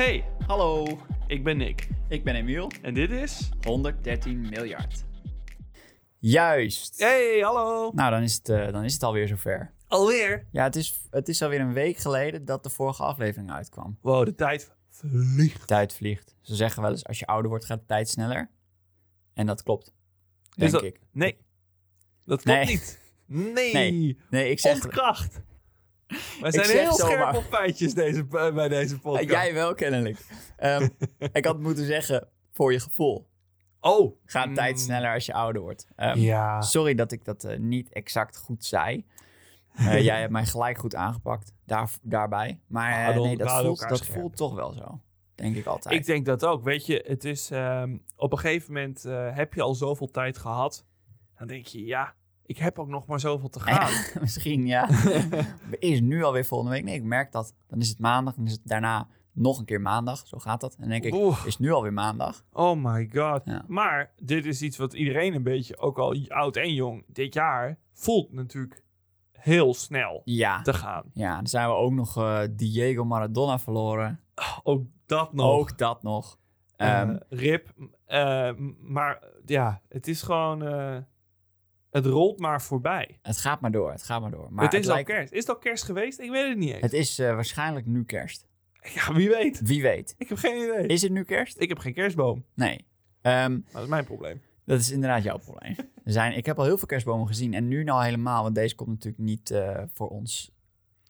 Hey, Hallo, ik ben Nick. ik ben Emiel. En dit is... 113 miljard. Juist. Hey, hallo. Nou, dan is, het, eh, dan is het alweer zover. Alweer? Ja, het is, het is alweer een week geleden dat de vorige aflevering uitkwam. Wow, de tijd vliegt. Tijd vliegt. Ze zeggen wel eens, als je ouder wordt, gaat de tijd sneller. En dat klopt. Denk dat- ik. Nee, dat klopt Nee. niet. Nee. Nee, Nee, ik zeg... Ontkracht. Wij zijn heel scherp zomaar. op feitjes deze, bij deze podcast. Jij wel, kennelijk. Ehm, ik had moeten zeggen, voor je gevoel. Oh. Gaat tijd Mm. sneller als je ouder wordt. Ehm, Ja. Sorry dat ik dat eh, niet exact goed zei. Eh, jij hebt mij gelijk goed aangepakt daar, daarbij. Maar eh, nee, dat, we voelt, dat voelt toch wel zo. Denk ik altijd. Ik denk dat ook. Weet je, het is ehm, op een gegeven moment eh, heb je al zoveel tijd gehad. Dan denk je, ja, ik heb ook nog maar zoveel te gaan. Misschien, ja. is nu alweer volgende week? Nee, ik merk dat. Dan is het maandag, dan is het daarna nog een keer maandag. Zo gaat dat. En dan denk ik, is nu alweer maandag? Oh my god. Ja. Maar dit is iets wat iedereen een beetje, ook al oud en jong, dit jaar voelt natuurlijk heel snel Ja. te gaan. Ja, dan zijn we ook nog eh, Diego Maradona verloren. Ook dat nog. Ook dat nog. Ehm, rip. Eh, maar ja, het is gewoon, het rolt maar voorbij. het gaat maar door, het gaat maar door. Maar het is al lijkt- kerst. Is het al kerst geweest? Ik weet het niet eens. Het is eh, waarschijnlijk nu kerst. Ja, wie weet. Wie weet. Ik heb geen idee. Is het nu kerst? Ik heb geen kerstboom. Nee. Ehm, Maar dat is mijn probleem. Dat is inderdaad jouw probleem. Er zijn, ik heb al heel veel kerstbomen gezien en nu nou helemaal, want deze komt natuurlijk niet eh, voor ons.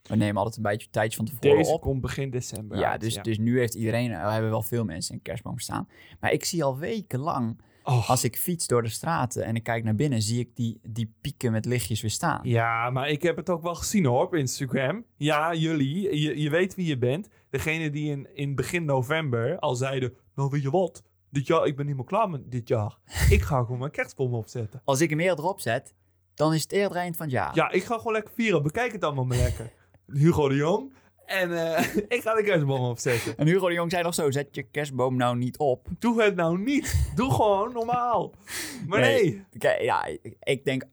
We nemen altijd een beetje tijdje van tevoren Deze op. komt begin december Ja, uit, dus, dus nu heeft iedereen, uh, hebben wel veel mensen een kerstboom staan. Maar ik zie al wekenlang, Oh. als ik fiets door de straten en ik kijk naar binnen, zie ik die, die pieken met lichtjes weer staan. Ja, maar ik heb het ook wel gezien hoor op Instagram. Ja, jullie, je, je weet wie je bent. Degene die in, in begin november al zeiden... Nou, weet je wat? Dit jaar, ik ben niet meer klaar met dit jaar. Ik ga gewoon mijn kerstboom opzetten. Als ik hem eerder erop zet, dan is het eerder eind van het jaar. Ja, ik ga gewoon lekker vieren. Bekijk het allemaal maar lekker. Hugo de Jong. En eh, ik ga de kerstboom opzetten. En Hugo de Jong zei nog zo, zet je kerstboom nou niet op. Doe het nou niet. Doe gewoon normaal. Maar nee. Ja, ik, denk,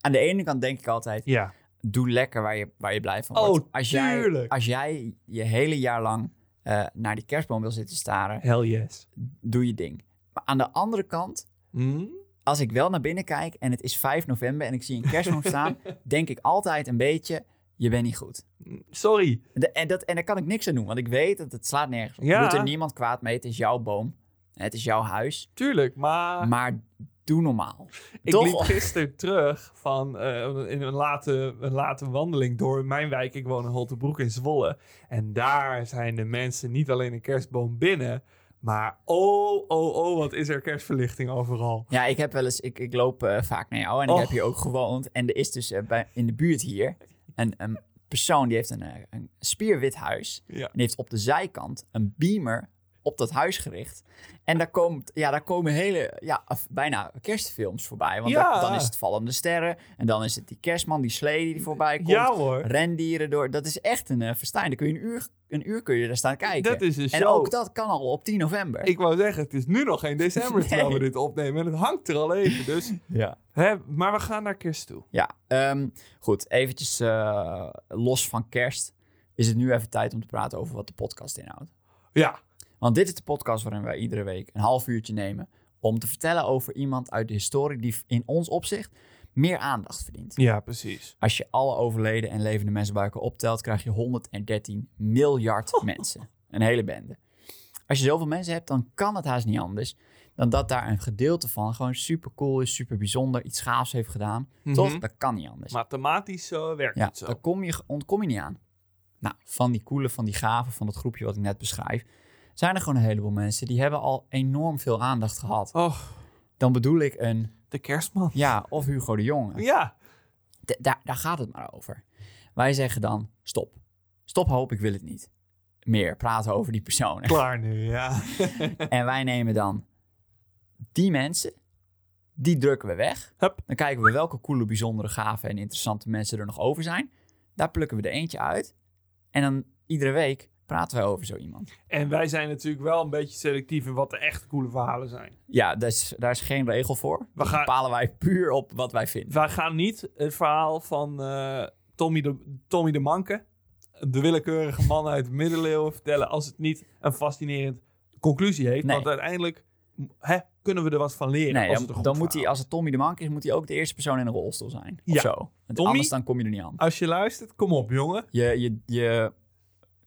aan de ene kant denk ik altijd, Ja. doe lekker waar je, waar je blij van Oh, wordt. als jij, tuurlijk. als jij je hele jaar lang eh, naar die kerstboom wil zitten staren, Hell yes. doe je ding. Maar aan de andere kant, Hm? als ik wel naar binnen kijk en het is 5 november en ik zie een kerstboom staan, denk ik altijd een beetje, je bent niet goed. Sorry. De- en, dat, en daar kan ik niks aan doen, want ik weet dat het slaat nergens op. Ja. Doet er niemand kwaad mee, het is jouw boom. Het is jouw huis. Tuurlijk, maar... Maar doe normaal. Ik Toch? liep gisteren terug van eh, in een late, een late wandeling door mijn wijk. Ik woon in Holtebroek in Zwolle. En daar zijn de mensen niet alleen een kerstboom binnen. Maar oh, oh, oh, wat is er kerstverlichting overal. Ja, ik heb wel eens, ik, ik loop eh, vaak naar jou en ik Och. heb hier ook gewoond. En er is dus eh, bij, in de buurt hier een, een persoon die heeft een, eh, een spierwit huis. Ja. En die heeft op de zijkant een beamer op dat huis gericht. En daar, komt, ja, daar komen hele, ja, bijna kerstfilms voorbij. Want Ja. dan, dan is het vallende sterren. En dan is het die kerstman, die slee die voorbij komt. Ja hoor, Rendieren door. Dat is echt een uh, verstijn. Dan kun je een uur, een uur kun je daar staan kijken. dat is een en show. ook dat kan al op 10 november. Ik wou zeggen, het is nu nog geen december terwijl we dit opnemen. En het hangt er al even, dus... ja. Hè, maar we gaan naar kerst toe. Ja, ehm, goed. Eventjes eh, los van kerst is het nu even tijd om te praten over wat de podcast inhoudt. Ja, Want dit is de podcast waarin wij iedere week een half uurtje nemen om te vertellen over iemand uit de historie die in ons opzicht meer aandacht verdient. ja precies. Als je alle overleden en levende mensen bij elkaar optelt, krijg je 113 miljard mensen. Een hele bende. Als je zoveel mensen hebt, dan kan het haast niet anders dan dat daar een gedeelte van gewoon super cool is, super bijzonder, iets gaafs heeft gedaan. Toch? Mhm. Dat kan niet anders. Mathematisch eh, werkt Ja, het zo. daar kom je, ontkom je niet aan. Nou, van die coole, van die gave, van dat groepje wat ik net beschrijf, zijn er gewoon een heleboel mensen die hebben al enorm veel aandacht gehad. Och, Dan bedoel ik een, de kerstman. ja, of Hugo de Jonge. Ja, daar, daar gaat het maar over. Wij zeggen dan, stop. Stop hoop, ik wil het niet. Meer praten over die personen. klaar nu, ja. en wij nemen dan die mensen, die drukken we weg. Hup. Dan kijken we welke coole, bijzondere, gave en interessante mensen er nog over zijn. Daar plukken we er eentje uit. En dan iedere week praten wij over zo iemand. En wij zijn natuurlijk wel een beetje selectief in wat de echt coole verhalen zijn. Ja, daar is, daar is geen regel voor. Dat gaan- bepalen wij puur op wat wij vinden. Wij gaan niet het verhaal van eh, Tommy, de, Tommy de Manke de willekeurige man uit de middeleeuwen vertellen als het niet een fascinerend conclusie heeft. Nee. Want uiteindelijk hè, kunnen we er wat van leren. Nee, als dan, het goed dan moet hij, als het Tommy de Mank is, moet hij ook de eerste persoon in een rolstoel zijn. Of Ja. zo. Tommy? Anders dan kom je er niet aan. Als je luistert, kom op jongen. Je, je, je,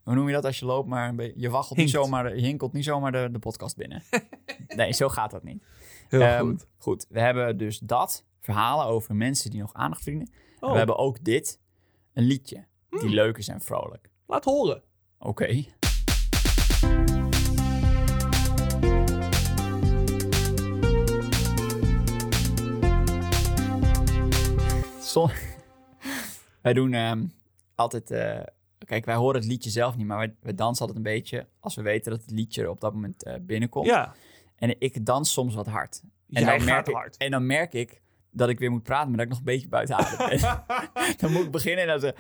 hoe noem je dat als je loopt, maar je waggelt niet zomaar, je hinkelt niet zomaar de, de podcast binnen. nee, zo gaat dat niet. Heel Ehm, goed. Goed, we hebben dus dat, verhalen over mensen die nog aandacht verdienen. En Oh, Hmm. we hebben ook dit, een liedje, die leuk is en vrolijk. Laat horen. Oké. Som- wij doen ehm, altijd... eh, kijk, wij horen het liedje zelf niet, maar wij, wij dansen altijd een beetje... als we weten dat het liedje er op dat moment eh, binnenkomt. Ja, En ik dans soms wat hard. En jij dan, merk ik, hard. en dan merk ik dat ik weer moet praten, maar dat ik nog een beetje buiten adem ben. dan moet ik beginnen en dan zo...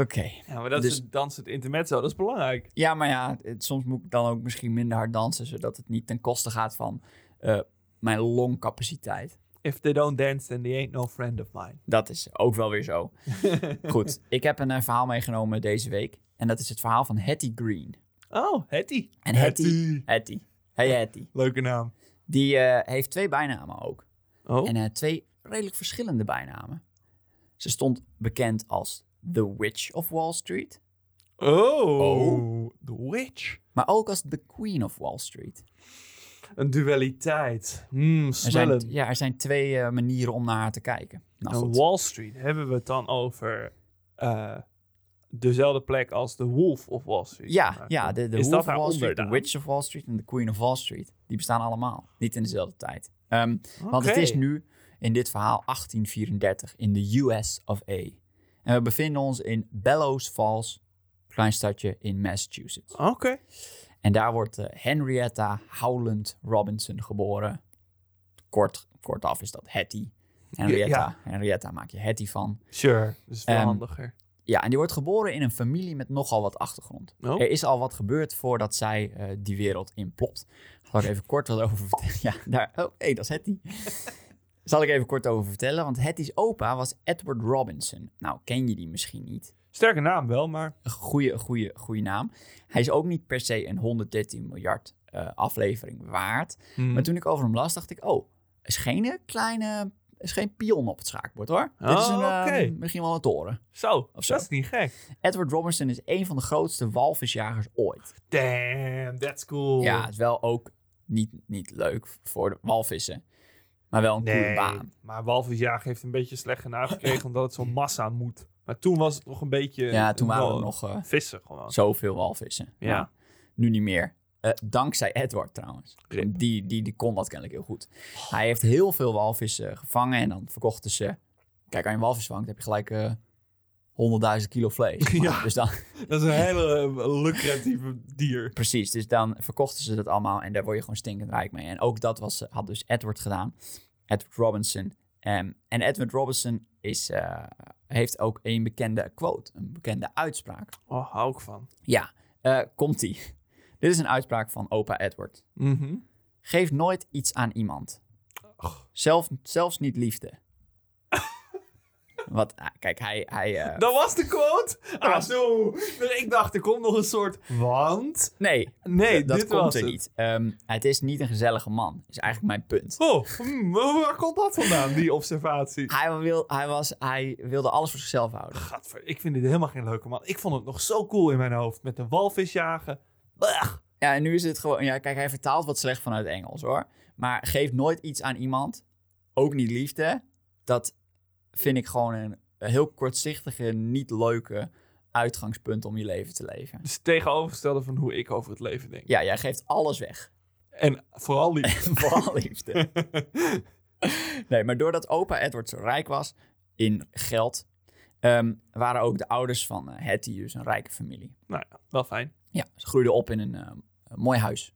Oké. Ja, maar dat Dus- is het dansen, het intermezzo. Dat is belangrijk. Ja, maar ja, het- soms moet ik dan ook misschien minder hard dansen, zodat het niet ten koste gaat van eh, mijn longcapaciteit. If they don't dance, then they ain't no friend of mine. Dat is ook wel weer zo. Goed, ik heb een eh, verhaal meegenomen deze week. En dat is het verhaal van Hattie Green. Oh, Hetty. En Hattie, Hattie, hey Hattie, Leuke naam. die eh, heeft twee bijnamen ook. Oh, En eh, twee redelijk verschillende bijnamen. Ze stond bekend als The Witch of Wall Street, oh. Oh. The Witch. maar ook als The Queen of Wall Street. Een dualiteit. Smellen. zijn, ja, er zijn twee eh, manieren om naar haar te kijken. Nou, En. Wall Street, hebben we het dan over eh, dezelfde plek als de Wolf of Wall Street? Ja, Maar ja de, Wolf of Wall Street, de? Witch of Wall Street en de Queen of Wall Street. Die bestaan allemaal. Niet in dezelfde tijd. Ehm, Want het is nu in dit verhaal 1834 in de US of A. En we bevinden ons in Bellows Falls, klein stadje in Massachusetts. Oké. En daar wordt eh, Henrietta Howland Robinson geboren. Kort, kortaf is dat Hattie. Henrietta, Henrietta maak je Hattie van. Sure, dat is veel Ehm, handiger. Ja, en die wordt geboren in een familie met nogal wat achtergrond. Oh. Er is al wat gebeurd voordat zij eh, die wereld inplopt. Zal ik even kort wat over vertellen. Ja, daar. Oh, hé, dat is Hattie. zal ik even kort over vertellen. Want Hattie's opa was Edward Robinson. Nou, ken je die misschien niet? Sterke naam wel, maar... Een goede, goede, goede naam. Hij is ook niet per se een 113 miljard eh, aflevering waard. Hmm. Maar toen ik over hem las, dacht ik... Oh, is geen eh, kleine... is geen pion op het schaakbord, hoor. Dit is Oh, een, eh, oké. misschien wel een toren. Zo, Of zo. dat is niet gek. Edward Robinson is een van de grootste walvisjagers ooit. Damn, that's cool. Ja, het is wel ook niet, niet leuk voor de walvissen. Maar wel een coole Nee, baan. maar walvisjagen heeft een beetje slecht genaamd gekregen omdat het zo'n massa moet. Maar toen was het nog een beetje... Ja, toen waren er nog eh, Vissen gewoon. zoveel walvissen. Ja. Nu niet meer. Eh, dankzij Edward trouwens. Rip. Die, die, die kon dat kennelijk heel goed. Hij heeft heel veel walvissen gevangen en dan verkochten ze... Kijk, als je een walvis vangt, heb je gelijk eh 100.000 kilo vlees. Maar Ja. Dus dan, Dat is een hele lucratieve dier. Precies, dus dan verkochten ze dat allemaal en daar word je gewoon stinkend rijk mee. En ook dat was, had dus Edward gedaan, Edward Robinson. Ehm, en Edward Robinson is, eh, heeft ook een bekende quote, een bekende uitspraak. Oh, hou ik van. Ja, eh, komt-ie. Dit is een uitspraak van opa Edward. Mhm. Geef nooit iets aan iemand. Zelf, zelfs niet liefde. Wat, ah, kijk, hij... hij eh, Dat was de quote? Ah, zo. Ik dacht, er komt nog een soort... Want... nee, Nee, dat dit komt was er het. niet. Ehm, het is niet een gezellige man, is eigenlijk mijn punt. Oh, hmm, waar komt dat vandaan, die observatie? Hij, wil, hij, was, hij wilde alles voor zichzelf houden. Gadver, ik vind dit helemaal geen leuke man. Ik vond het nog zo cool in mijn hoofd. Met de walvis jagen. Blech. Ja, en nu is het gewoon... Ja, kijk, hij vertaalt wat slecht vanuit Engels, hoor. Maar geef nooit iets aan iemand. Ook niet liefde. Dat vind ik gewoon een heel kortzichtige, niet leuke uitgangspunt om je leven te leven. Dus tegenovergestelde van hoe ik over het leven denk. Ja, jij geeft alles weg. En vooral die... Vooral liefde. Nee, maar doordat opa Edward zo rijk was in geld... ehm, waren ook de ouders van eh, Hattie dus een rijke familie. nou ja, wel fijn. Ja, ze groeiden op in een, eh, een mooi huis.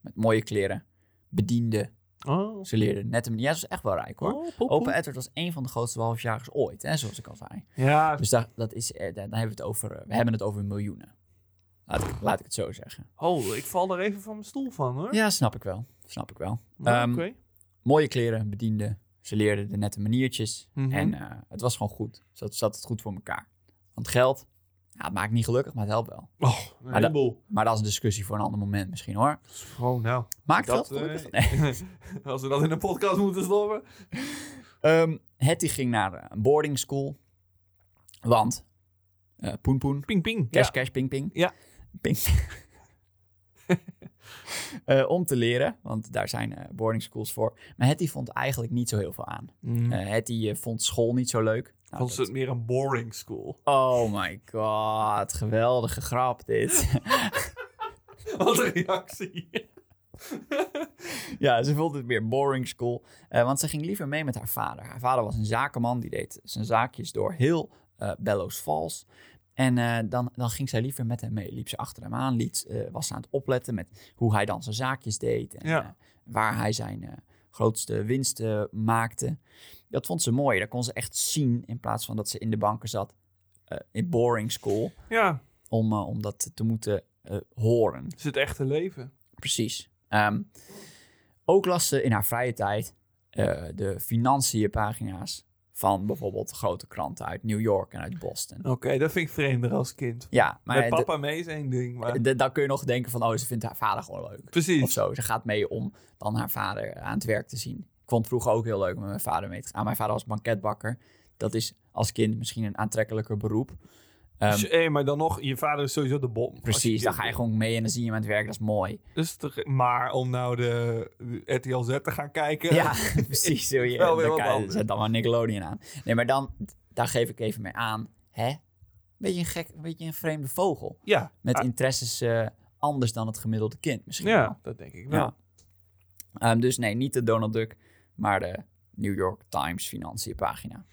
Met mooie kleren, bedienden. Oh, Ze leerden net een... Ja, ze was echt wel rijk hoor. oh pop, pop. Opa Edward was een van de grootste walvisjagers ooit, hè, zoals ik al zei. Ja, Dus daar, dat is, eh, daar, hebben we, het over, eh, we hebben het over miljoenen. Laat ik, laat ik het zo zeggen. oh, ik val er even van mijn stoel van hoor. Ja, snap ik wel. Snap ik wel. Ehm. Mooie kleren, bedienden. Ze leerden de nette maniertjes. Mhm. En eh, het was gewoon goed. Zat, zat het goed voor elkaar. Want geld, Ja, het maakt niet gelukkig, maar het helpt wel. Oh, een Maar dat-. Maar dat is een discussie voor een ander moment misschien hoor. Oh, nou. Maakt Dat, gelukkig? eh, Nee. Als we dat in een podcast moeten stoppen. Ehm, Hetty ging naar eh, een boarding school. Want, eh poen poen, Ping, ping. cash Ja. cash ping ping. Ja. Ping. Eh, om te leren, want daar zijn eh, boarding schools voor. Maar Hetty vond eigenlijk niet zo heel veel aan. Mm. Hetty vond school niet zo leuk. Nou, Vond ze dat- het meer een boring school. Oh my god, geweldige grap dit. Wat een reactie. ja, ze vond het meer boring school. want ze ging liever mee met haar vader. Haar vader was een zakenman, die deed zijn zaakjes door heel Bellows Falls. En eh, dan, dan ging zij liever met hem mee. Liep ze achter hem aan, liet, eh, was ze aan het opletten met hoe hij dan zijn zaakjes deed. En Ja. eh, waar hij zijn grootste winsten maakte. Dat vond ze mooi. Dat kon ze echt zien in plaats van dat ze in de banken zat in boring school. Ja, Om, om dat te moeten horen. het is het echte leven. Precies. Ehm, ook las ze in haar vrije tijd de financiënpagina's van bijvoorbeeld grote kranten uit New York en uit Boston. Oké, dat vind ik vreemder als kind. Ja, maar Met papa mee is één ding, maar... dan kun je nog denken van, oh, ze vindt haar vader gewoon leuk. Of Precies. zo. Ze gaat mee om dan haar vader aan het werk te zien. Ik vond het vroeger ook heel leuk om met mijn vader mee te gaan. Mijn vader was banketbakker. Dat is als kind misschien een aantrekkelijker beroep. Ehm, Dus, eh, maar dan nog, je vader is sowieso de bom. Precies, dan ga je gewoon mee en dan zie je hem aan het werk. Dat is mooi. Dus maar om nou de, de RTL Z te gaan kijken... Ja, precies. Zul je, Wel dan kan. Zet dan maar Nickelodeon aan. Nee, maar dan, daar geef ik even mee aan. Hè? Beetje een gek, beetje een vreemde vogel. Ja, Met Ah, interesses eh, anders dan het gemiddelde kind misschien wel. ja dat denk ik wel. Ja. Ehm, dus nee, niet de Donald Duck, maar de New York Times financiënpagina.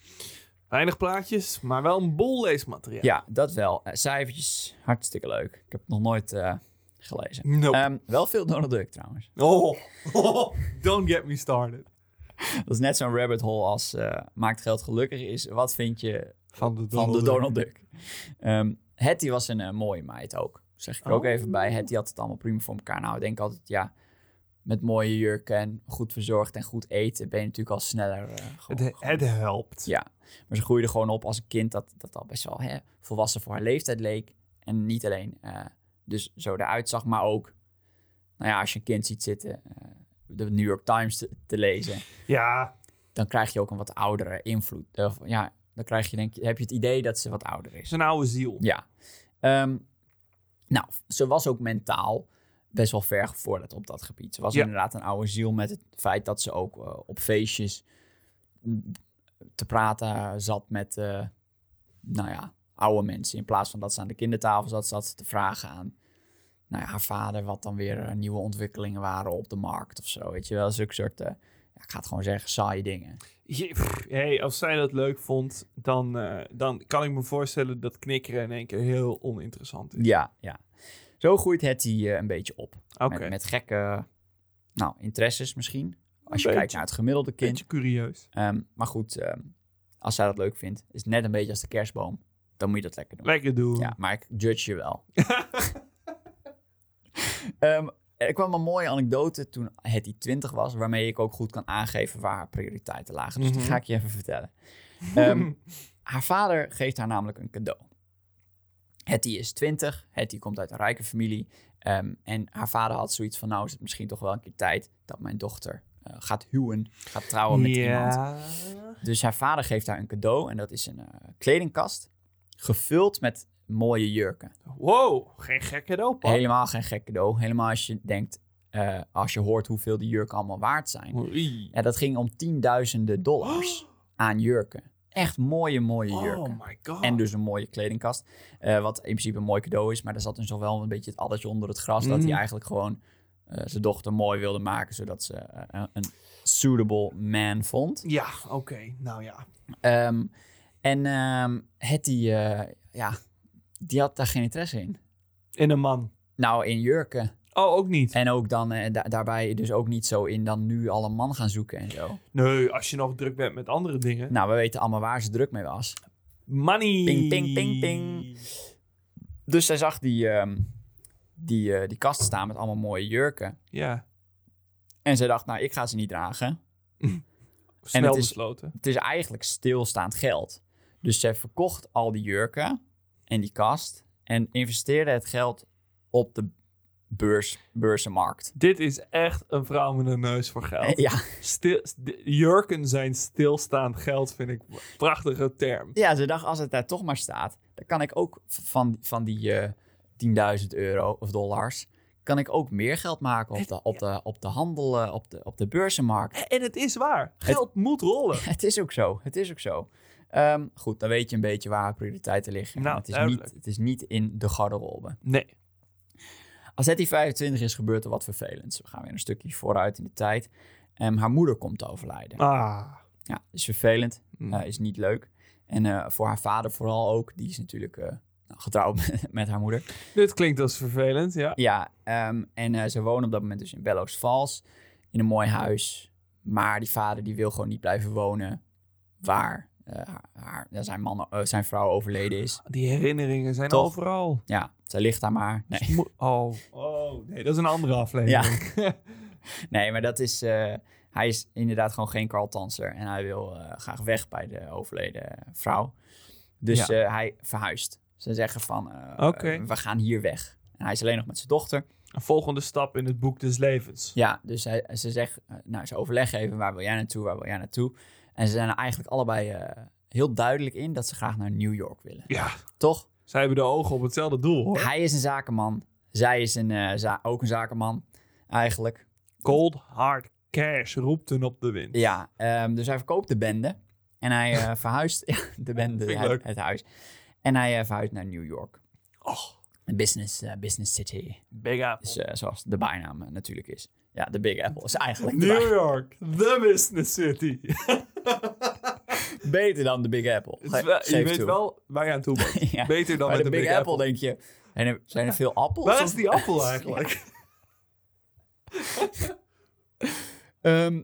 Weinig plaatjes, maar wel een bol leesmateriaal. Ja, dat wel. Eh, cijfertjes, hartstikke leuk. Ik heb het nog nooit eh, gelezen. Nope. Ehm, wel veel Donald Duck trouwens. oh. don't get me started. Dat is net zo'n rabbit hole als eh, maakt geld gelukkig is. Wat vind je Van de van de Donald Duck. Hetty was een mooie meid ook. Zeg ik er ook Oh. even bij. Hetty had het allemaal prima voor elkaar. Nou, ik denk altijd, ja, met mooie jurken en goed verzorgd en goed eten ben je natuurlijk al sneller. gewoon- Het, gewoon- het helpt. Ja, maar ze groeide gewoon op als een kind dat, dat al best wel hè, volwassen voor haar leeftijd leek. En niet alleen eh, dus zo eruit zag, maar ook, nou ja, als je een kind ziet zitten, eh, de New York Times te, te lezen, Ja, dan krijg je ook een wat oudere invloed. Ja, dan krijg je, denk, je- heb je het idee dat ze wat ouder is. een oude ziel. Ja. Ehm, nou, ze was ook mentaal best wel ver gevorderd op dat gebied. Ze was Ja. inderdaad een oude ziel met het feit dat ze ook eh, op feestjes te praten zat met, eh, nou ja, oude mensen. In plaats van dat ze aan de kindertafel zat, zat ze te vragen aan nou ja, haar vader wat dan weer eh, nieuwe ontwikkelingen waren op de markt of zo. Weet je wel, zulke soort, eh, ja, ik ga het gewoon zeggen, saaie dingen. Je- pff, hey, als zij dat leuk vond, dan, dan kan ik me voorstellen dat knikkeren in één keer heel oninteressant is. Ja, ja. Zo groeit Hetty eh, een beetje op. Oké, Met, met gekke nou, interesses misschien. Als je kijkt naar het gemiddelde kind. beetje curieus. Ehm, maar goed, ehm, als zij dat leuk vindt, is het net een beetje als de kerstboom. Dan moet je dat lekker doen. Lekker doen. Ja, maar ik judge je wel. Ehm, er kwam een mooie anekdote toen Hetty 20 was, waarmee ik ook goed kan aangeven waar haar prioriteiten lagen. Dus die Mhm. ga ik je even vertellen. Haar vader geeft haar namelijk een cadeau. Hetty is 20, Hetty komt uit een rijke familie. en haar vader had zoiets van, nou is het misschien toch wel een keer tijd dat mijn dochter gaat huwen, gaat trouwen met iemand. Dus haar vader geeft haar een cadeau en dat is een eh, kledingkast gevuld met mooie jurken. Wow, geen gek cadeau, pap. Helemaal geen gek cadeau. Helemaal als je denkt, eh, als je hoort hoeveel die jurken allemaal waard zijn. Oei. Ja, dat ging om tienduizenden dollars aan jurken. Echt mooie, mooie jurken. Oh my god. En dus een mooie kledingkast. eh, wat in principe een mooi cadeau is. Maar er zat dus wel een beetje het addertje onder het gras. Dat Mhm. hij eigenlijk gewoon eh, zijn dochter mooi wilde maken. Zodat ze eh, een- suitable man vond. Ja, oké. Nou ja. Ehm, en ehm Hetty, eh, ja, die had daar geen interesse in. In een man. Nou, in jurken. Oh, ook niet. En ook dan eh, da- daarbij dus ook niet zo in dan nu al een man gaan zoeken en zo. Nee, als je nog druk bent met andere dingen. Nou, we weten allemaal waar ze druk mee was. Money. Ping, ping, ping, ping. Dus zij zag die, ehm, die, eh, die kast staan met allemaal mooie jurken. Ja. En zij dacht, nou, ik ga ze niet dragen. Snel het is- besloten. Het is eigenlijk stilstaand geld. Dus zij verkocht al die jurken. en die kast en investeerde het geld op de beurs, beurzenmarkt. Dit is echt een vrouw met een neus voor geld. Ja, Stil, jurken zijn stilstaand geld, vind ik een prachtige term. ja, ze dacht, als het daar toch maar staat, dan kan ik ook van, van die eh 10.000 euro of dollars, kan ik ook meer geld maken op de, op de, op de handel, eh, op de, op de beurzenmarkt. En het is waar. Geld moet rollen. Het is ook zo, het is ook zo. Ehm, goed, dan weet je een beetje waar prioriteiten liggen. Nou, het, is duidelijk. niet, het is niet in de garderobe. Nee. Als Hetty 25 is, gebeurt er wat vervelends. We gaan weer een stukje vooruit in de tijd. Ehm, haar moeder komt te overlijden. Ah. Ja, is vervelend, Mm. eh, is niet leuk. En eh, voor haar vader vooral ook. Die is natuurlijk getrouwd met haar moeder. Dit klinkt als vervelend, ja. Ja, ehm, en eh, ze wonen op dat moment dus in Bellows Falls. In een mooi huis. Maar die vader die wil gewoon niet blijven wonen waar eh, haar, haar- ja, zijn, man, eh, zijn vrouw overleden is. Die herinneringen zijn Toch? overal. Ja, zij ligt daar maar. Nee. Mo- Oh. oh, nee, dat is een andere aflevering. Nee, maar dat is. eh, hij is inderdaad gewoon geen Carl Tanser. En hij wil eh, graag weg bij de overleden vrouw. Dus Ja. eh, hij verhuist. Ze zeggen van. eh, we gaan hier weg. En hij is alleen nog met zijn dochter. Een volgende stap in het boek des levens. Ja, dus hij, ze zegt. eh, nou, ze overleggen even. Waar wil jij naartoe? Waar wil jij naartoe? En ze zijn er eigenlijk allebei heel duidelijk in dat ze graag naar New York willen. Ja, Toch? zij hebben de ogen op hetzelfde doel, hoor. Hij is een zakenman. Zij is een, ook een zakenman. Eigenlijk. Cold hard cash roept hun op de wind. Ja, ehm, dus hij verkoopt de bende. En hij verhuist de bende, het huis. En hij eh, verhuist naar New York. Oh, Een business, eh, business city. Big Apple. Dus, eh, zoals de bijnaam natuurlijk is. Ja, de Big Apple is eigenlijk de New York, the business city. beter dan de Big Apple. Wel- je weet toe. wel waar je aan toe bent. Ja. Beter dan Bij met de Big, Apple, denk je, zijn er, zijn er veel appels? Waar is die appel eigenlijk? Ehm,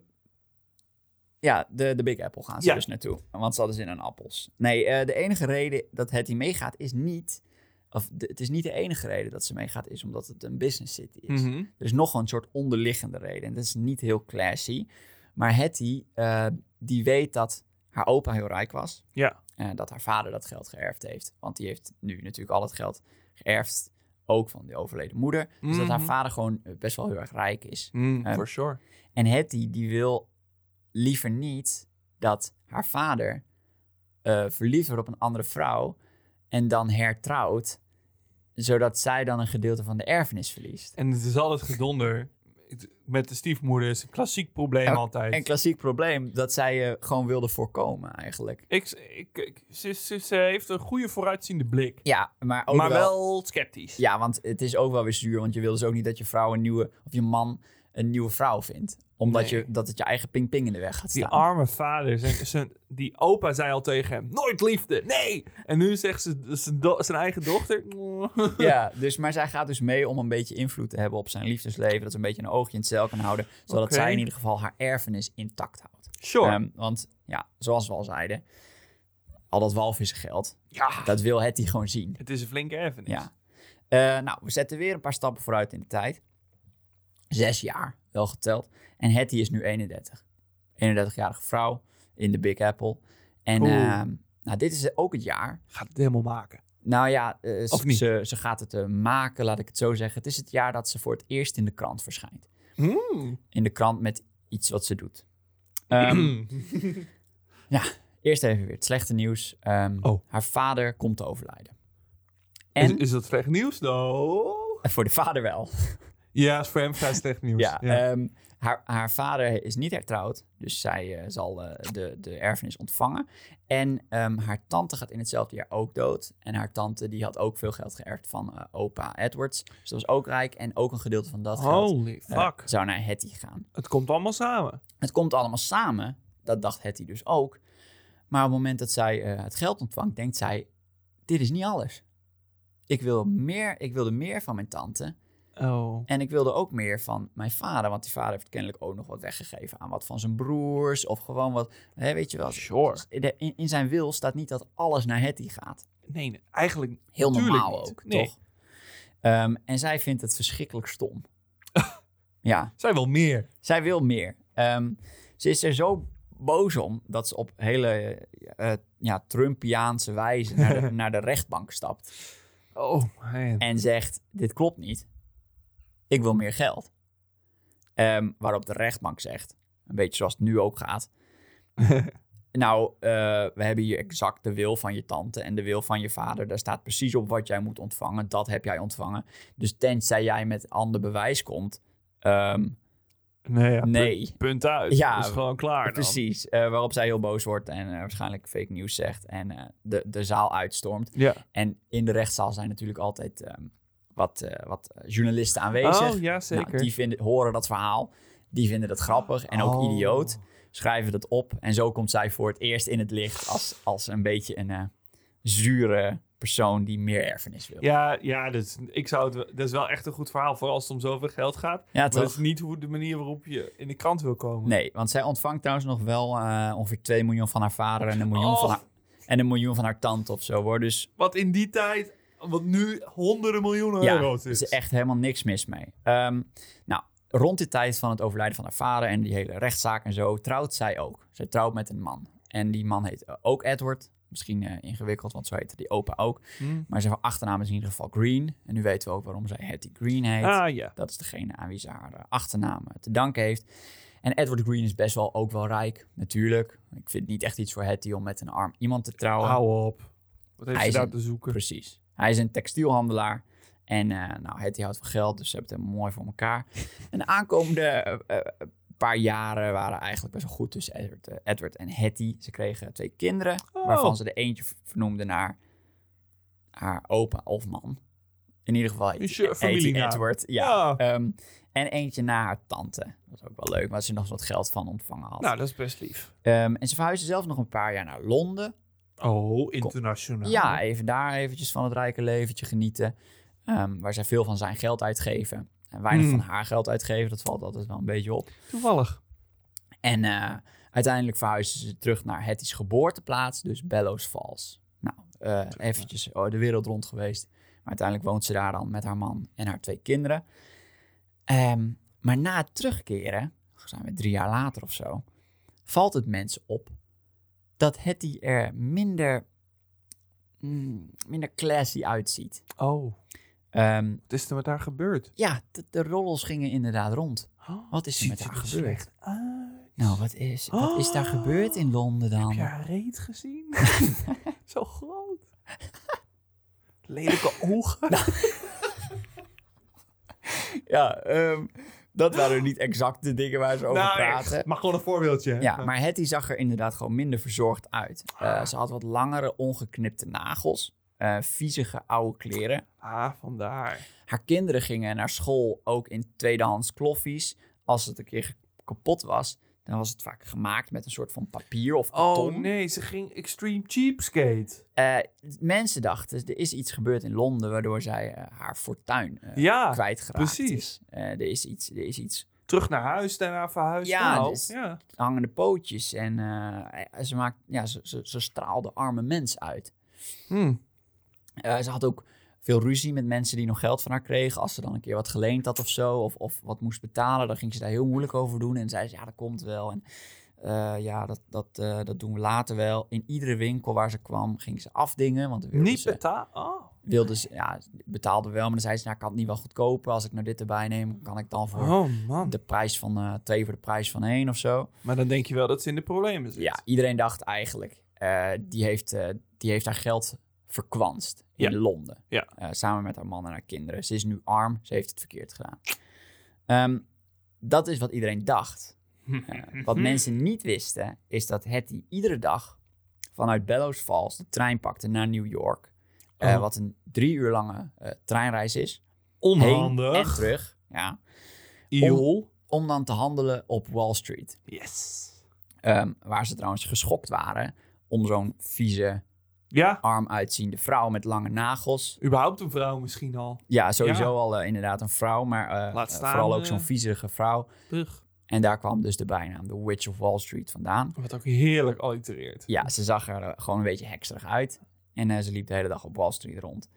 ja, de, de Big Apple gaan ze Ja. dus naartoe. Want ze hadden zin in appels. Nee, eh, de enige reden dat Hetty meegaat is niet... Of de- het is niet de enige reden dat ze meegaat, is omdat het een business city is. Mhm. Er is nog een soort onderliggende reden. En dat is niet heel classy. Maar Hetty, eh, die weet dat haar opa heel rijk was. Ja. En dat haar vader dat geld geërfd heeft. Want die heeft nu natuurlijk al het geld geërfd. Ook van die overleden moeder. Dus dat haar Mhm. vader gewoon eh, best wel heel erg rijk is. Mm, Ehm, for sure. En Hetty, die wil liever niet dat haar vader eh, verliefd wordt op een andere vrouw en dan hertrouwt, zodat zij dan een gedeelte van de erfenis verliest. En het is altijd gedonder. Met de stiefmoeder is een klassiek probleem altijd. Een klassiek probleem dat zij eh, gewoon wilde voorkomen eigenlijk. Ik, ik, ik- ze, ze, ze heeft een goede vooruitziende blik. Ja, maar ook maar wel... wel sceptisch. Ja, want het is ook wel weer zuur, want je wil dus ook niet dat je vrouw een nieuwe, of je man een nieuwe vrouw vindt. Omdat Nee. je, dat het je eigen ping-ping in de weg gaat Die staan. arme vader, zijn, zijn, die opa zei al tegen hem, nooit liefde, nee! En nu zegt ze zijn, do- zijn eigen dochter... Ja, dus, maar zij gaat dus mee om een beetje invloed te hebben op zijn liefdesleven. Dat ze een beetje een oogje in het cel kan houden. Zodat zij in ieder geval haar erfenis intact houdt. Sure. Ehm, want ja, zoals we al zeiden, al dat walvissengeld, ja, dat wil Hetty gewoon zien. het is een flinke erfenis. Ja. Eh, nou, we zetten weer een paar stappen vooruit in de tijd. Zes jaar, wel geteld. En Hetty is nu 31. 31-jarige vrouw in de Big Apple. En ehm, nou, dit is ook het jaar Gaat het helemaal maken. nou ja, eh, ze? Ze, gaat het eh, maken, laat ik het zo zeggen. Het is het jaar dat ze voor het eerst in de krant verschijnt. Hmm. In de krant met iets wat ze doet. Ehm, eerst even weer het slechte nieuws. Ehm, Oh. Haar vader komt te overlijden. is, En is dat slecht nieuws? No. voor de vader wel. Ja, is voor hem vrij slecht nieuws. Ja, ehm, haar, haar vader is niet hertrouwd, dus zij eh, zal eh, de, de erfenis ontvangen. En ehm, haar tante gaat in hetzelfde jaar ook dood. En haar tante die had ook veel geld geërfd van eh, opa Edwards. Dus dat was ook rijk. En ook een gedeelte van dat geld Holy fuck. zou naar Hetty gaan. het komt allemaal samen. Het komt allemaal samen. Dat dacht Hetty dus ook. Maar op het moment dat zij eh, het geld ontvangt, denkt zij: dit is niet alles. Ik, wil meer, ik wilde meer van mijn tante. Oh. En ik wilde ook meer van mijn vader. Want die vader heeft kennelijk ook nog wat weggegeven aan wat van zijn broers. Of gewoon wat. Hè, weet je wel. Sure. Dus in, in, zijn wil staat niet dat alles naar Hetty gaat. Nee, eigenlijk Heel normaal niet. ook, Nee. toch? Ehm, en zij vindt het verschrikkelijk stom. ja, zijn wel meer. zij wil meer. Ehm, ze is er zo boos om dat ze op hele eh, ja, Trumpiaanse wijze naar de, naar de rechtbank stapt. Oh, man. En zegt, dit klopt niet. Ik wil meer geld. Ehm, waarop de rechtbank zegt, een beetje zoals het nu ook gaat. nou, eh, we hebben hier exact de wil van je tante en de wil van je vader. Daar staat precies op wat jij moet ontvangen. Dat heb jij ontvangen. Dus tenzij jij met ander bewijs komt... ehm, Nee, ja, Nee. Punt, punt uit. Ja, dat is gewoon klaar dan. precies. eh, waarop zij heel boos wordt en eh, waarschijnlijk fake nieuws zegt. En de, de zaal uitstormt. Ja. En in de rechtszaal zijn natuurlijk altijd ehm, wat, eh, wat journalisten aanwezig. Oh, ja, zeker. Nou, die vinden, horen dat verhaal. Die vinden dat grappig en ook Oh. idioot. Schrijven dat op. En zo komt zij voor het eerst in het licht als, als een beetje een eh, zure persoon die meer erfenis wil. Ja, ja dus ik zou het, dat is wel echt een goed verhaal. Vooral als het om zoveel geld gaat. Ja, Maar dat toch? is niet hoe de manier waarop je in de krant wil komen. Nee, want zij ontvangt trouwens nog wel eh, ongeveer 2 miljoen van haar vader en een miljoen, Oh. van, haar, en een miljoen van haar tante of zo hoor. Dus Wat in die tijd, wat nu honderden miljoenen ja, euro's er is. is echt helemaal niks mis mee. Ehm, nou, rond de tijd van het overlijden van haar vader en die hele rechtszaak en zo, trouwt zij ook. Zij trouwt met een man. En die man heet eh, ook Edward. Misschien eh, ingewikkeld, want zo heette die opa ook. Hm. Maar zijn achternaam is in ieder geval Green. En nu weten we ook waarom zij Hattie Green heet. Ah ja. Dat is degene aan wie ze haar eh, achternaam te danken heeft. En Edward Green is best wel ook wel rijk, natuurlijk. Ik vind het niet echt iets voor Hattie om met een arm iemand te trouwen. Hou op. Wat heeft Hij ze is daar te zoeken? Precies. Hij is een textielhandelaar. En eh nou, Hattie houdt van geld, dus ze hebben het mooi voor elkaar. En de aankomende eh, eh, paar jaren waren eigenlijk best wel goed tussen Edward, Edward en Hattie. Ze kregen twee kinderen, Oh. waarvan ze de eentje vernoemde naar haar opa of man. In ieder geval heet? Edward. Ja. Ja. Ehm, en eentje naar haar tante. Dat was ook wel leuk, waar ze nog wat geld van ontvangen had. Nou, dat is best lief. Ehm, en ze verhuisden zelf nog een paar jaar naar Londen. Oh, internationaal. Ja, even daar eventjes van het rijke leventje genieten. Ehm, waar zij veel van zijn geld uitgeven. En weinig Hmm. van haar geld uitgeven. Dat valt altijd wel een beetje op. Toevallig. En eh, uiteindelijk verhuizen ze terug naar Hattie's geboorteplaats. Dus Bellows Falls. Nou, eh, eventjes oh, de wereld rond geweest. Maar uiteindelijk woont ze daar dan met haar man en haar twee kinderen. Ehm, maar na het terugkeren, zijn we drie jaar later of zo, valt het mensen op dat Hetty er minder, mm, minder classy uitziet. Oh, Ehm, wat is er met haar gebeurd? ja, de, de rollers gingen inderdaad rond. Wat is er met haar er gebeurd? uit. Nou, wat is, wat is daar Oh. gebeurd in Londen dan? Heb je haar reet gezien? Zo groot. Lelijke ogen. Ja, ehm, dat waren niet exact de dingen waar ze over Nou, praten. maar gewoon een voorbeeldje. hè? Ja, maar Hetty zag er inderdaad gewoon minder verzorgd uit. Eh, Ah. ze had wat langere, ongeknipte nagels. eh viezige oude kleren. Ah, vandaar. Haar kinderen gingen naar school ook in tweedehands kloffies. Als het een keer kapot was, dan was het vaak gemaakt met een soort van papier of karton. Oh nee, ze ging extreme cheapskate. Eh, mensen dachten, er is iets gebeurd in Londen... waardoor zij eh, haar fortuin eh Ja, kwijtgeraakt precies. is. Er, is iets, er is iets terug naar huis, daarna verhuisd. Ja, Nou, dus- ja. hangende pootjes. En ze, maakt, ja, ze, ze, ze straalde arme mens uit. Hm. Eh, ze had ook veel ruzie met mensen die nog geld van haar kregen. Als ze dan een keer wat geleend had of zo, of, of wat moest betalen, dan ging ze daar heel moeilijk over doen. En zei ze, ja, dat komt wel. En eh, ja, dat, dat, eh, dat doen we later wel. In iedere winkel waar ze kwam, ging ze afdingen. Want Niet betalen. Oh. wilde ze, ja, betaalde wel. Maar dan zei ze, nou, ik kan het niet wel goedkoper. Als ik nou dit erbij neem, kan ik dan voor oh man. de prijs van eh, twee voor de prijs van één of zo. Maar dan denk je wel dat ze in de problemen zit. Ja, iedereen dacht eigenlijk, die, heeft, die heeft haar geld verkwanst in Ja. Londen. Ja. Eh, samen met haar man en haar kinderen. Ze is nu arm, ze heeft het verkeerd gedaan. Ehm, dat is wat iedereen dacht. Eh, wat mensen niet wisten, is dat Hetty iedere dag vanuit Bellows Falls de trein pakte naar New York. Eh, Oh. Wat een drie uur lange treinreis is. Onhandig. Heen en terug. Ja. Iol. Om dan te handelen op Wall Street. Yes. Ehm, waar ze trouwens geschokt waren om zo'n vieze, Ja, arm uitziende vrouw met lange nagels. überhaupt een vrouw misschien al. Ja, sowieso Ja. al eh, inderdaad een vrouw, maar eh, eh, staan, vooral ook zo'n viezige vrouw. Terug. En daar kwam dus de bijnaam, de Witch of Wall Street, vandaan. Wat ook heerlijk allitereert. Ja, ze zag er gewoon een beetje hekserig uit. En ze liep de hele dag op Wall Street rond.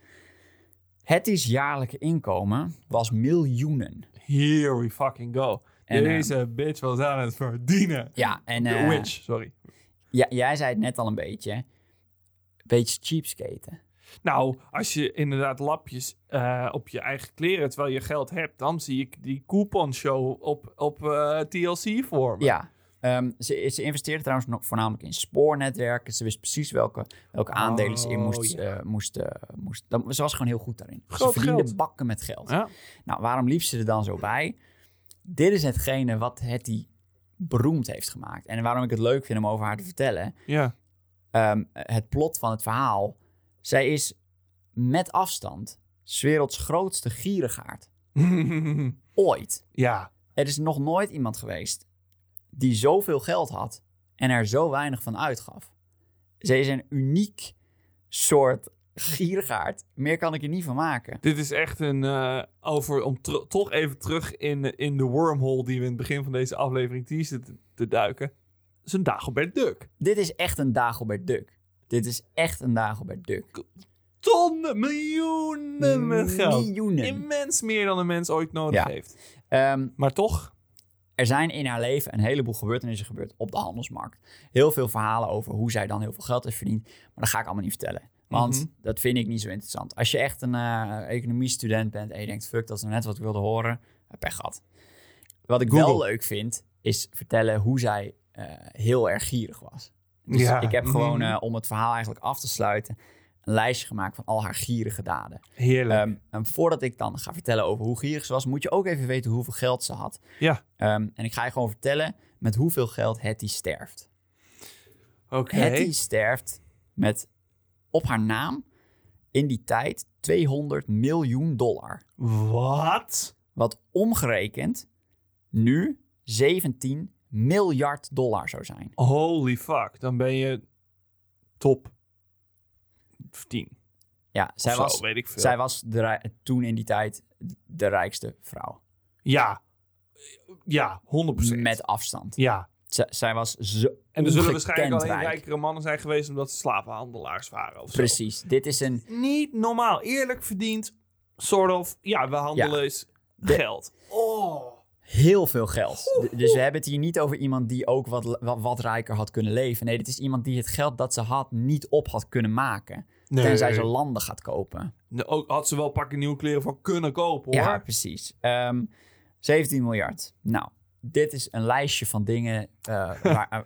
Hetty's jaarlijke inkomen was miljoenen. Here we fucking go. En, Deze bitch was aan het verdienen. ja, en De eh, witch, sorry. ja, jij zei het net al een beetje. Beetje cheapskaten. Nou, als je inderdaad lapjes eh, op je eigen kleren terwijl je geld hebt, dan zie ik die coupon show op, op eh, TLC voor me. Ja. Ehm, ze, ze investeerde trouwens nog voornamelijk in spoornetwerken. Ze wist precies welke, welke aandelen ze in Oh, moest. ja. eh, moest, moest dat, ze was gewoon heel goed daarin. Groot ze verdiende geld. bakken met geld. Ja. Nou, waarom liep ze er dan zo bij? Dit is hetgene wat Hetty beroemd heeft gemaakt. En waarom ik het leuk vind om over haar te vertellen. Ja. Ehm, het plot van het verhaal. Zij is met afstand 's werelds grootste gierigaard. Ooit. ja. Er is nog nooit iemand geweest die zoveel geld had en er zo weinig van uitgaf. Ze is een uniek soort gierigaard. Meer kan ik er niet van maken. Dit is echt een eh, over om toch even terug in, in de wormhole die we in het begin van deze aflevering teasen te, te duiken. Is een Dagobert Duck. Dit is echt een Dagobert Duck. Dit is echt een Dagobert Duck. Tonnen, miljoenen met geld. Miljoenen. Immens meer dan een mens ooit nodig Ja. heeft. Ehm, Maar toch, er zijn in haar leven een heleboel gebeurtenissen gebeurd op de handelsmarkt. Heel veel verhalen over hoe zij dan heel veel geld heeft verdiend. Maar dat ga ik allemaal niet vertellen. Want Mhm. dat vind ik niet zo interessant. Als je echt een eh economiestudent bent en je denkt... fuck, dat is nou net wat ik wilde horen. heb Pech gehad. Wat ik wel leuk vind, is vertellen hoe zij heel erg gierig was. Dus Ja. ik heb gewoon, Mhm. eh, om het verhaal eigenlijk af te sluiten... een lijstje gemaakt van al haar gierige daden. heerlijk. Ehm, en voordat ik dan ga vertellen over hoe gierig ze was, moet je ook even weten hoeveel geld ze had. ja, Ehm, en ik ga je gewoon vertellen met hoeveel geld Hetty sterft. oké. Hetty sterft met op haar naam in die tijd 200 miljoen dollar. Wat? Wat omgerekend nu 17 miljard dollar zou zijn. Holy fuck. Dan ben je top 10. Ja, zij zo, was, weet ik veel. zij was de, toen in die tijd de rijkste vrouw. Ja. Ja, 100%. Met afstand. Ja. Z- zij was zo En er zullen waarschijnlijk alleen rijk. rijkere mannen zijn geweest omdat ze slavenhandelaars waren of zo. Precies. Dit is een Niet normaal. Eerlijk verdiend. Sort of. Ja, we handelen Ja. is geld. Oh. Heel veel geld. Dus we hebben het hier niet over iemand die ook wat, wat, wat rijker had kunnen leven. Nee, dit is iemand die het geld dat ze had niet op had kunnen maken. Nee. Tenzij ze landen gaat kopen. Ook had ze wel pakken nieuwe kleren van kunnen kopen hoor. Ja, precies. Ehm 17 miljard. Nou, dit is een lijstje van dingen eh, waar, eh,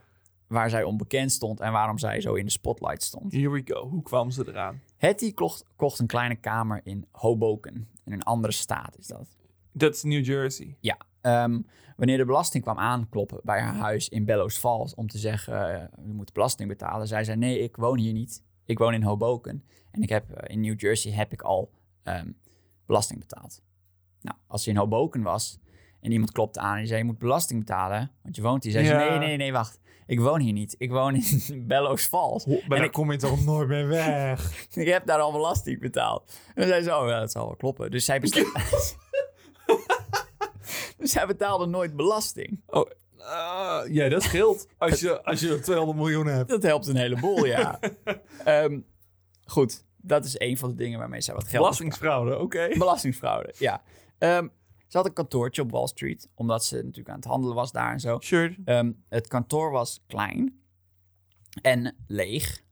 waar zij onbekend stond en waarom zij zo in de spotlight stond. Here we go. Hoe kwam ze eraan? Hetty kocht, kocht een kleine kamer in Hoboken. In een andere staat is dat. Dat is New Jersey. Ja. Ehm, wanneer de belasting kwam aankloppen bij haar huis in Bellows Falls om te zeggen, eh, u moet belasting betalen, zei zij, nee, ik woon hier niet. Ik woon in Hoboken. En ik heb, eh, in New Jersey heb ik al ehm, belasting betaald. Nou, als ze in Hoboken was en iemand klopte aan en die zei, je moet belasting betalen, want je woont hier. Zei Ja. ze, nee, nee, nee, wacht. Ik woon hier niet. Ik woon in Bellows Falls. Maar En ik- kom je toch nooit meer weg. Ik heb daar al belasting betaald. En dan zei ze, oh ja, dat zal wel kloppen. Dus zij, besta- dus zij betaalde nooit belasting. Oh, ah, ja, dat scheelt. Als je, als je 200 miljoen hebt. Dat helpt een heleboel, ja. Ehm, goed, dat is een van de dingen waarmee zij wat geld... Belastingsfraude, oké. Belastingfraude, ja. Ehm, ze had een kantoortje op Wall Street, omdat ze natuurlijk aan het handelen was daar en zo. Sure. Ehm, het kantoor was klein en leeg,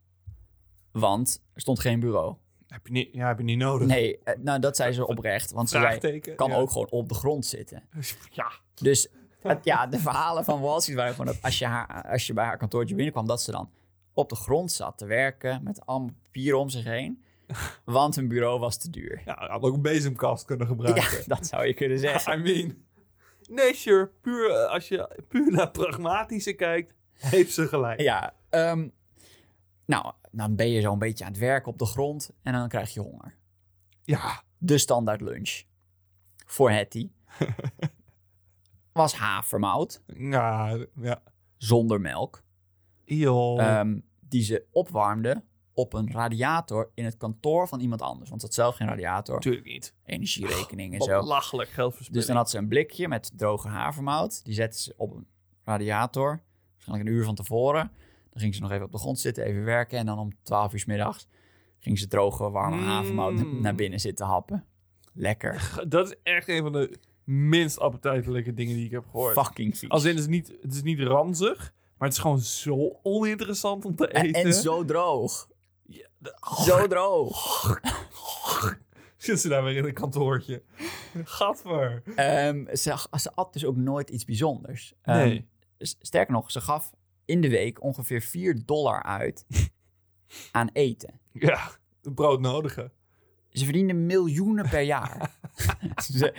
want er stond geen bureau. Heb je niet, ja, heb je niet nodig. Nee, eh, nou dat zei ze oprecht, want ze zei, kan ja. ook gewoon op de grond zitten. Ja. Dus het- ja, de verhalen van Wall Street waren gewoon dat als je, haar, als je bij haar kantoortje binnenkwam, dat ze dan op de grond zat te werken met allemaal papieren om zich heen. Want hun bureau was te duur. Ja, had ook een bezemkast kunnen gebruiken. Ja, dat zou je kunnen zeggen. I mean. Nee, sure. Puur, eh, als je puur naar pragmatische kijkt, heeft ze gelijk. Ja, ehm, nou, dan ben je zo'n beetje aan het werken op de grond en dan krijg je honger. Ja. De standaard lunch voor Hetty was havermout Ja. ja. zonder melk. Ehm, die ze opwarmde op een radiator in het kantoor van iemand anders. Want ze had zelf geen radiator, Natuurlijk niet. energierekening en Wat zo. Belachelijk geldverspilling. Dus dan had ze een blikje met droge havermout. Die zette ze op een radiator, waarschijnlijk een uur van tevoren. Dan ging ze nog even op de grond zitten, even werken. En dan om 12 uur 's middags ging ze droge, warme Mm. havermout naar binnen zitten happen. Lekker. Dat is echt een van de minst appetijtelijke dingen die ik heb gehoord. Fucking vies. Als in, het is, niet, het is niet ranzig, maar het is gewoon zo oninteressant om te en, eten. en zo droog. Ja, de- Zo droog. Zit ze daar weer in een kantoortje. Gadver. Ehm, ze, ze at dus ook nooit iets bijzonders. Ehm, Nee. sterker nog, ze gaf in de week ongeveer 4 dollar uit aan eten. Ja, broodnodige. Ze verdiende miljoenen per jaar. Ze-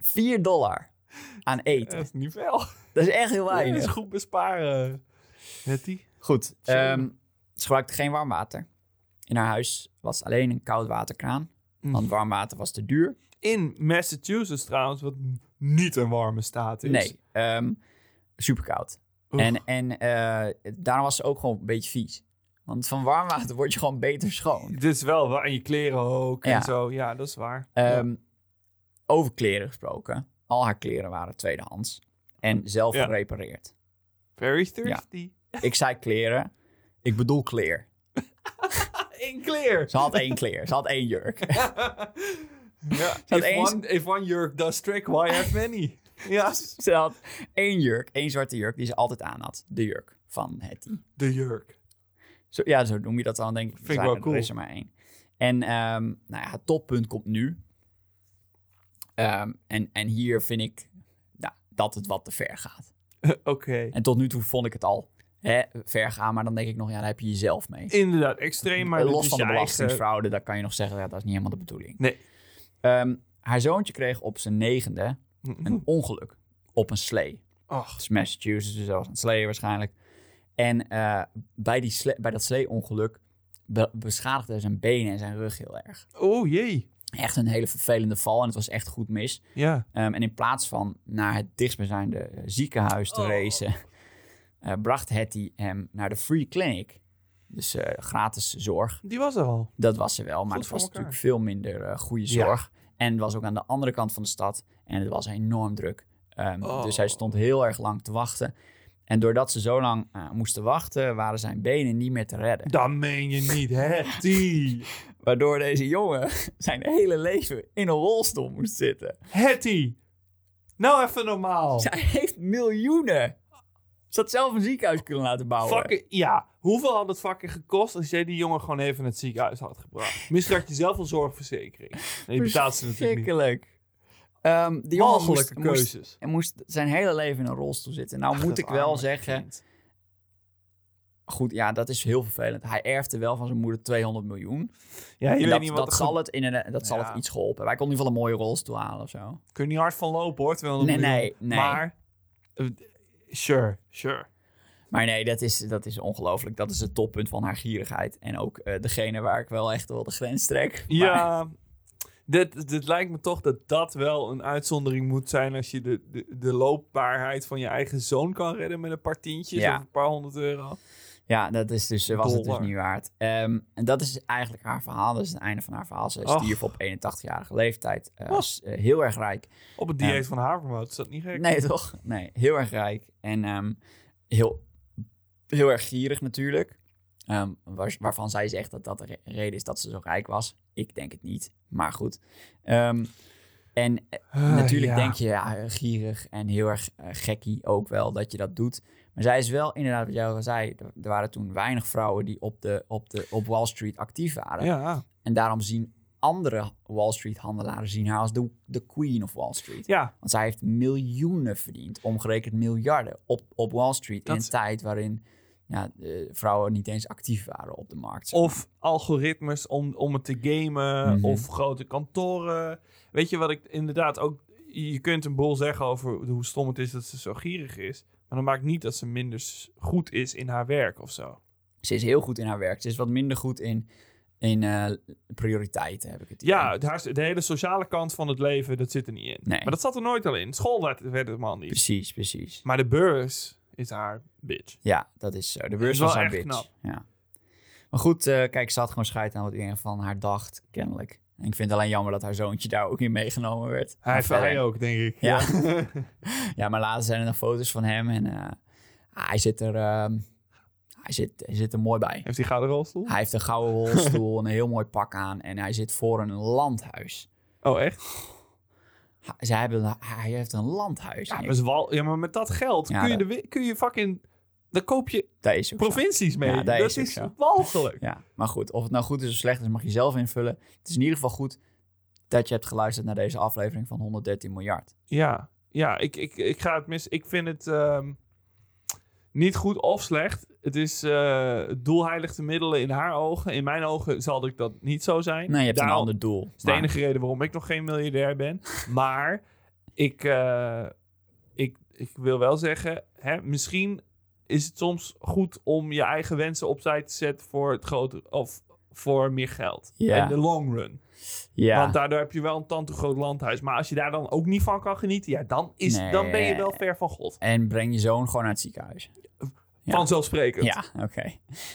4 dollar aan eten. Dat is niet veel. Dat is echt heel Dat is weinig. goed besparen. Goed. Ehm, ze gebruikte geen warm water. In haar huis was alleen een koudwaterkraan. Mm. Want warm water was te duur. In Massachusetts trouwens, wat niet een warme staat is. Nee, ehm super koud. En, en eh, daarom was ze ook gewoon een beetje vies. Want van warm water word je gewoon beter schoon. Dit is wel waar. En je kleren ook Ja. en zo. Ja, dat is waar. Ehm, Over kleren gesproken. Al haar kleren waren tweedehands. En zelf Ja. gerepareerd. Very thirsty. Ik zei kleren. Ik bedoel kleer. Eén kleer. Ze had één kleer. Ze had één jurk. ja. If, eens- one, if one jurk does trick, why have many? Ja. ze had één jurk. één zwarte jurk die ze altijd aan had. De jurk van Hetty. De jurk. Zo, ja, zo noem je dat dan, denk ik. Vind ik wel Er cool. is er maar één. En ehm, nou ja, het toppunt komt nu. Ehm, en, en hier vind ik nou, dat het wat te ver gaat. Oké. En tot nu toe vond ik het al hè, ver gaan. Maar dan denk ik nog, ja, daar heb je jezelf mee. Inderdaad, extreem, maar Los van de je eigen- belastingsfraude, dan kan je nog zeggen, ja, dat is niet helemaal de bedoeling. Nee. Ehm, haar zoontje kreeg op zijn negende een ongeluk op een slee. Ach, Het is Massachusetts, dus dat was een slee waarschijnlijk. En eh, bij, die sle- bij dat slee-ongeluk be- beschadigde zijn benen en zijn rug heel erg. oh jee. Echt een hele vervelende val en het was echt goed mis. Ja. Ehm, en in plaats van naar het dichtstbijzijnde ziekenhuis te Oh. racen, eh, bracht Hetty hem naar de Free Clinic. Dus eh, gratis zorg. Die was er al. Dat was ze wel, maar Goed het was natuurlijk veel minder goede zorg. En was ook aan de andere kant van de stad en het was enorm druk. Ehm, Oh. Dus hij stond heel erg lang te wachten. En doordat ze zo lang eh, moesten wachten, waren zijn benen niet meer te redden. Dat meen je niet, hè? Waardoor deze jongen zijn hele leven in een rolstoel moest zitten. Hetty. Nou even normaal. Zij heeft miljoenen. Ze had zelf een ziekenhuis kunnen laten bouwen. Fucking, ja, hoeveel had het fucking gekost als jij die jongen gewoon even naar het ziekenhuis had gebracht? Misschien had je zelf een zorgverzekering. Nee, je betaalt ze natuurlijk niet. Verschrikkelijk. Ehm die jongen moest, keuzes. en moest zijn hele leven in een rolstoel zitten. Nou Ach, moet ik wel zeggen, kind. goed, ja, dat is heel vervelend. Hij erfde wel van zijn moeder 200 miljoen. Ja, je En weet dat, niet wat dat zal, het, in een, dat zal het iets geholpen. Hij kon in ieder geval een mooie rolstoel halen of zo. Kun je niet hard van lopen hoor, 200 Nee, miljoen. nee, nee. Maar, eh, sure, sure. Maar nee, dat is, dat is ongelooflijk. Dat is het toppunt van haar gierigheid. En ook eh, degene waar ik wel echt wel de grens trek. Maar- Ja, dit, dit lijkt me toch dat dat wel een uitzondering moet zijn als je de, de, de loopbaarheid van je eigen zoon kan redden met een paar tientjes Ja. of een paar honderd euro. Ja, dat is dus, was het dus niet waard. Ehm, en dat is eigenlijk haar verhaal. Dat is het einde van haar verhaal. Ze stierf op 81-jarige leeftijd. Eh, Och. is, eh, heel erg rijk. Op het dieet van havermout, is dat niet gek? Nee, toch? Nee, heel erg rijk. En ehm, heel, heel erg gierig natuurlijk. Ehm, waar- waarvan zij zegt dat dat de re- reden is dat ze zo rijk was. Ik denk het niet, maar goed. Ehm, en eh, Ah, natuurlijk ja. denk je, ja, gierig en heel erg eh, gekkie ook wel dat je dat doet. Maar zij is wel inderdaad, wat jij al zei, er, waren toen weinig vrouwen die op, de, op, de, op Wall Street actief waren. Ja, En daarom zien andere Wall Street handelaren zien haar als de, de queen of Wall Street. ja. Want zij heeft miljoenen verdiend, omgerekend miljarden, op, op Wall Street. In een tijd waarin ja, de vrouwen niet eens actief waren op de markt. zeg Of algoritmes om, om het te gamen, Mhm. of grote kantoren. Weet je wat ik inderdaad ook... Je kunt een boel zeggen over hoe stom het is dat ze zo gierig is. Maar dat maakt niet dat ze minder goed is in haar werk of zo. Ze is heel goed in haar werk. Ze is wat minder goed in, in eh, prioriteiten, heb ik het idee. Ja, de hele sociale kant van het leven, dat zit er niet in. Nee. Maar dat zat er nooit al in. School werd, werd het man niet. Precies, precies. Maar de beurs is haar bitch. Ja, dat is zo. De Dat beurs is was haar bitch. knap. Ja. Maar goed, eh, kijk, ze had gewoon scheid aan wat iedereen van haar dacht, kennelijk. Ik vind het alleen jammer dat haar zoontje daar ook in meegenomen werd. Hij, verder- hij ook, denk ik. Ja. Ja, maar later zijn er nog foto's van hem en eh, hij, zit er, ehm, hij, zit, hij zit er mooi bij. Heeft hij gouden rolstoel? Hij heeft een gouden rolstoel en een heel mooi pak aan en hij zit voor een landhuis. Oh, echt? Zij hebben, hij heeft een landhuis. Ja, maar, ja, maar met dat geld Ja, kun, je dat- de, kun je fucking... Dan koop je dat is zo. provincies mee. Ja, dat dat is walgelijk. Ja, maar goed. Of het nou goed is of slecht is, mag je zelf invullen. Het is in ieder geval goed dat je hebt geluisterd naar deze aflevering van 113 miljard. Ja, ja ik, ik, ik ga het mis. Ik vind het ehm, niet goed of slecht. Het is eh het doel heiligt de middelen in haar ogen. In mijn ogen zal ik dat niet zo zijn. Nee, je hebt Daarom- een ander doel. Dat is de Maar- enige reden waarom ik nog geen miljardair ben. maar ik, eh, ik, ik wil wel zeggen, hè, misschien is het soms goed om je eigen wensen opzij te zetten voor het grote of voor meer geld. Ja. In de long run. ja. Want daardoor heb je wel een tante groot landhuis. Maar als je daar dan ook niet van kan genieten, ja, dan, is, Nee. dan ben je wel ver van God. En breng je zoon gewoon naar het ziekenhuis. Ja. Vanzelfsprekend. Ja, oké.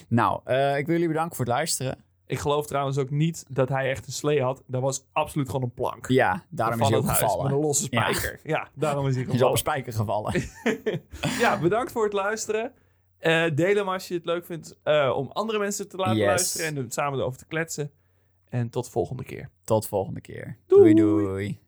Nou, eh, ik wil jullie bedanken voor het luisteren. Ik geloof trouwens ook niet dat hij echt een slee had. Dat was absoluut gewoon een plank. Ja, daarom is hij ook gevallen. Met een losse spijker. Ja, daarom is hij Hij is op een gevallen. spijker gevallen. ja, bedankt voor het luisteren. Eh deel hem als je het leuk vindt eh, om andere mensen te laten Yes. luisteren en er samen erover te kletsen. En tot volgende keer. Tot volgende keer. Doei. doei. doei.